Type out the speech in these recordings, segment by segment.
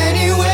anywhere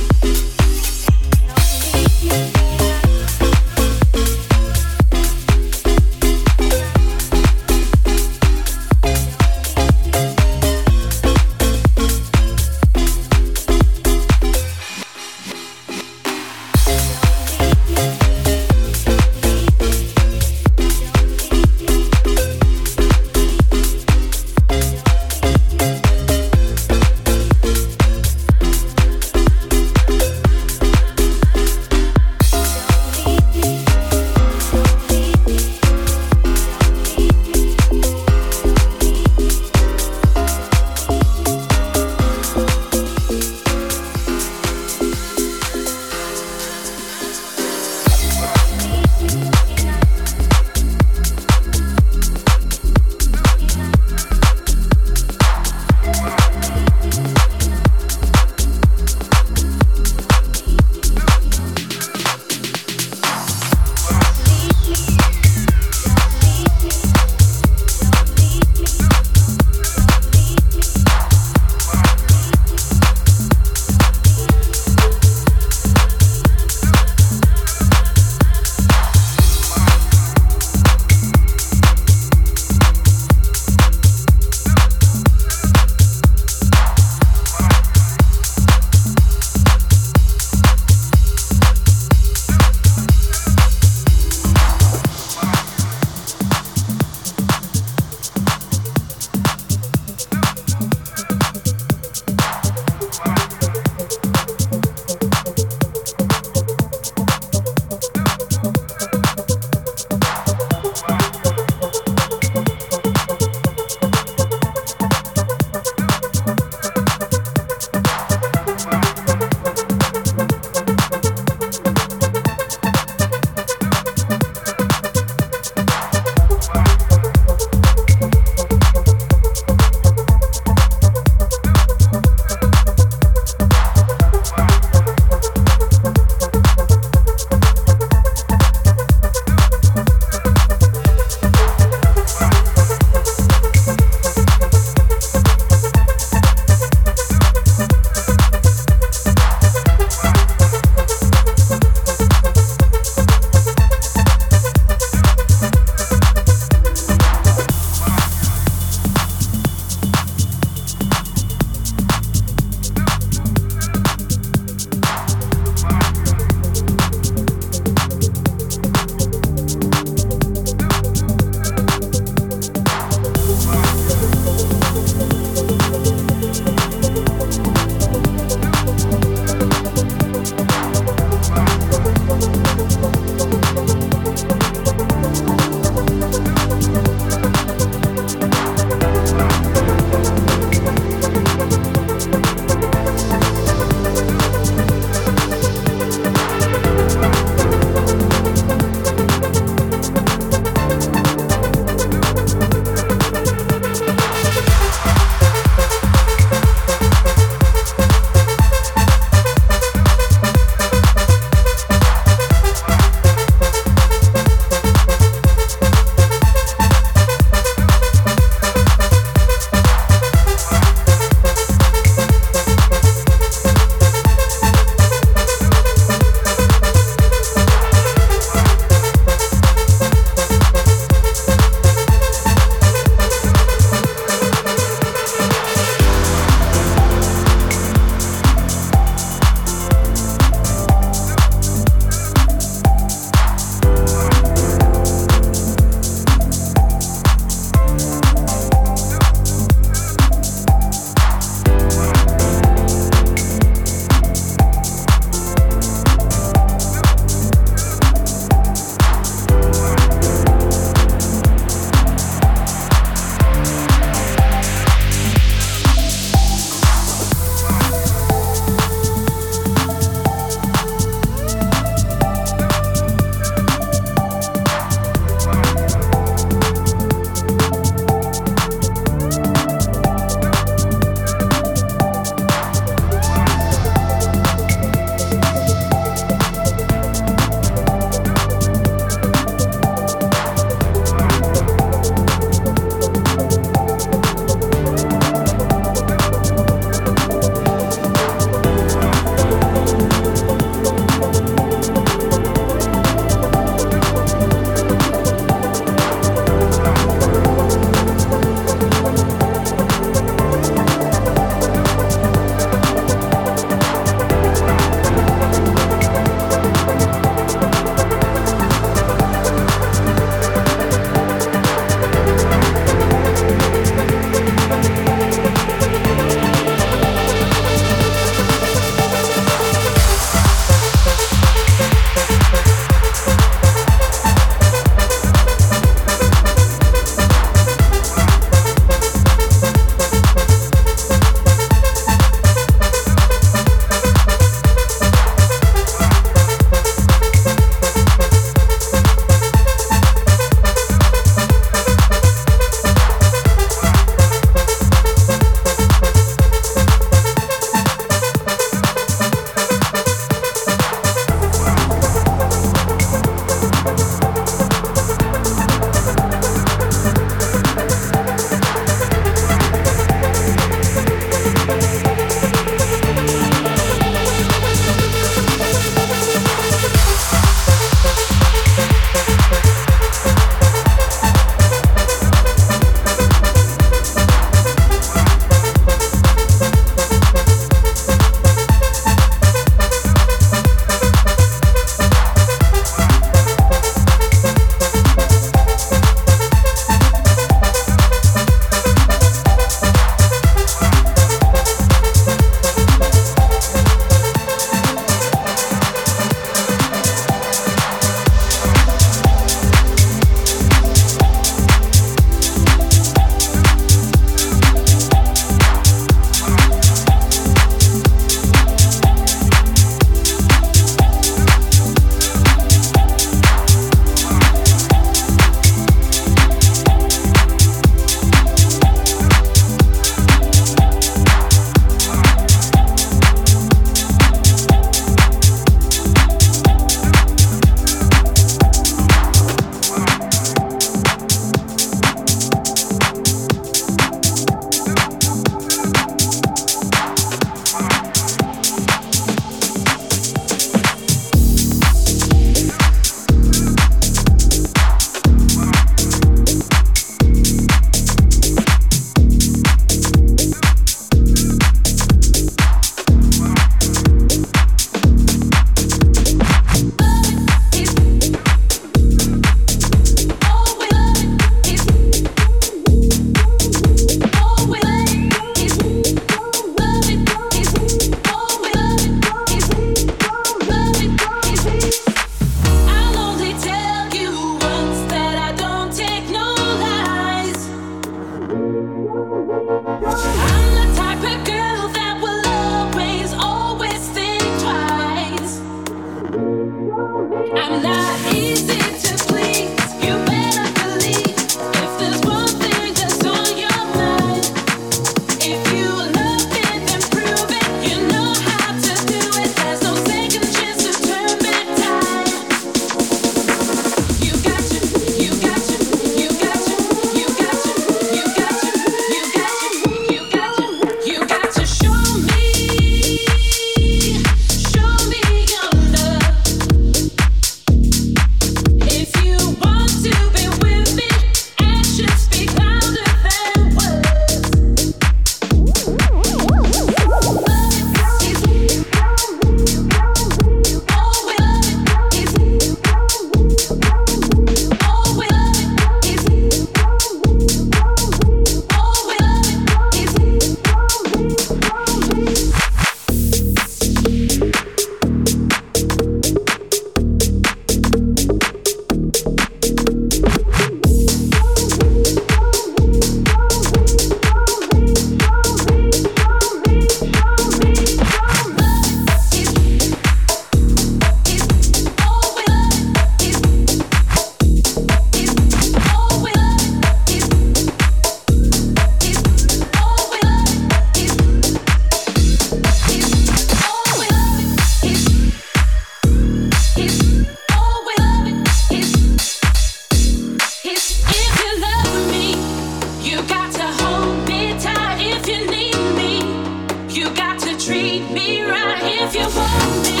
treat me right if you want me.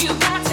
You got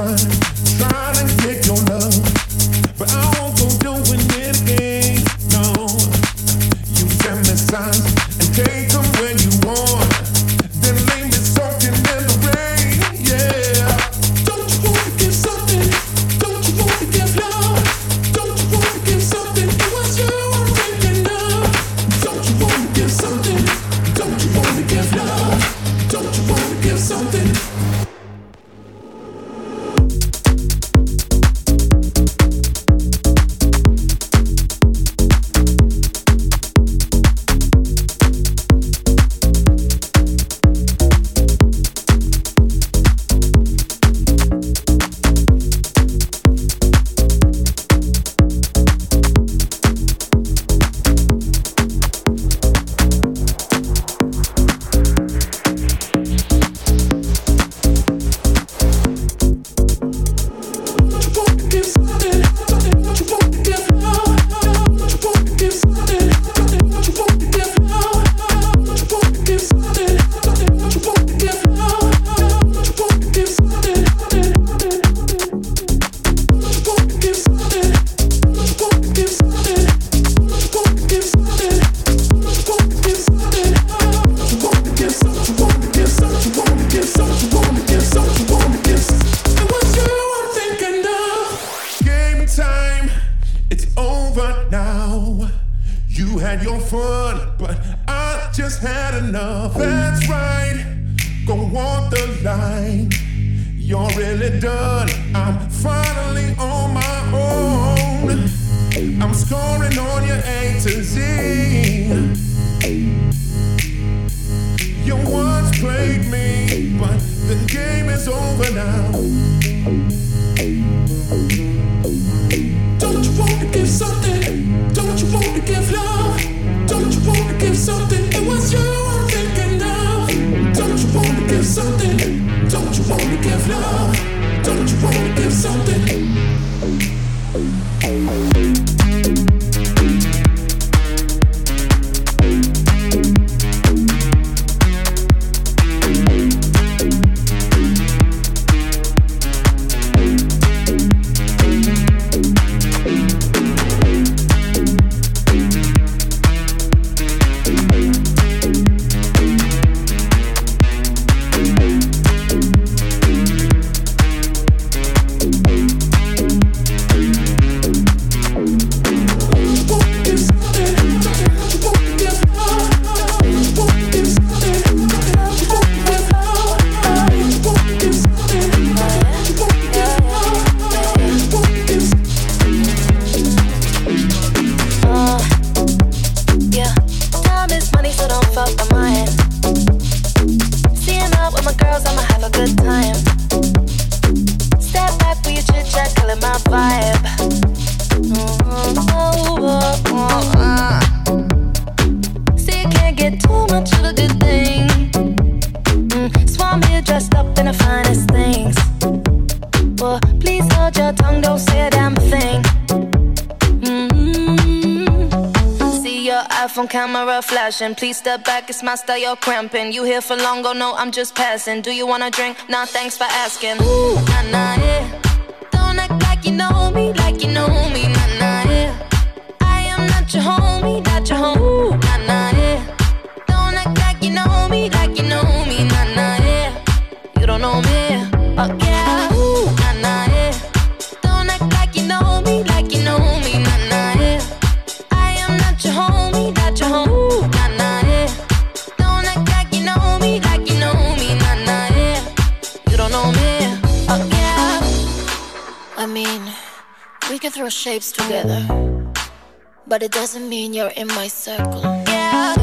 words. passion. Please step back, it's my style, you're cramping. You here for long, Go no, I'm just passing. Do you wanna drink? Nah, thanks for asking. Ooh, nah, nah, yeah. Don't act like you know me, like you know me, nah, nah. But it doesn't mean you're in my circle. Yeah.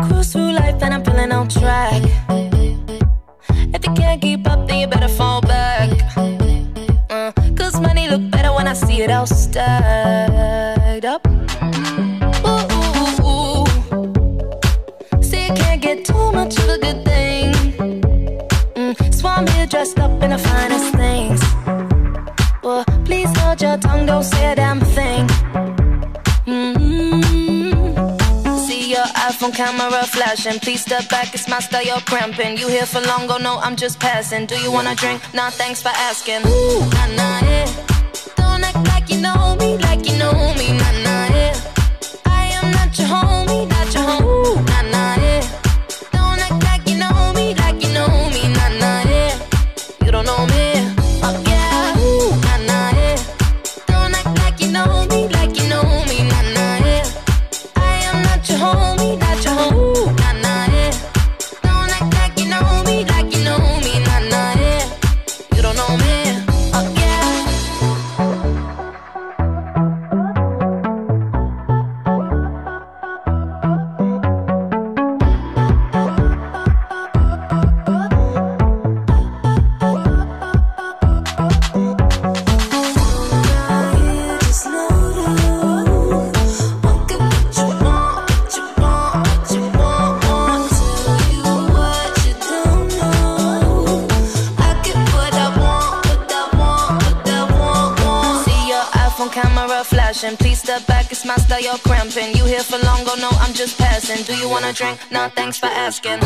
Cruise through life and I'm feeling on track. If you can't keep up then you better fall back. Uh, Cause money look better when I see it all stacked up. Ooh, ooh, ooh, See you can't get too much of a good thing. Mm, So I'm here dressed up in the finest things. Well, Please hold your tongue, don't say on camera flashing. Please step back, it's my style, you're cramping. You here for long, go no, I'm just passing. Do you wanna drink? Nah, thanks for asking. Ooh, nah, nah, yeah. Don't act like you know me, like you know me, nah, nah, yeah. Skin.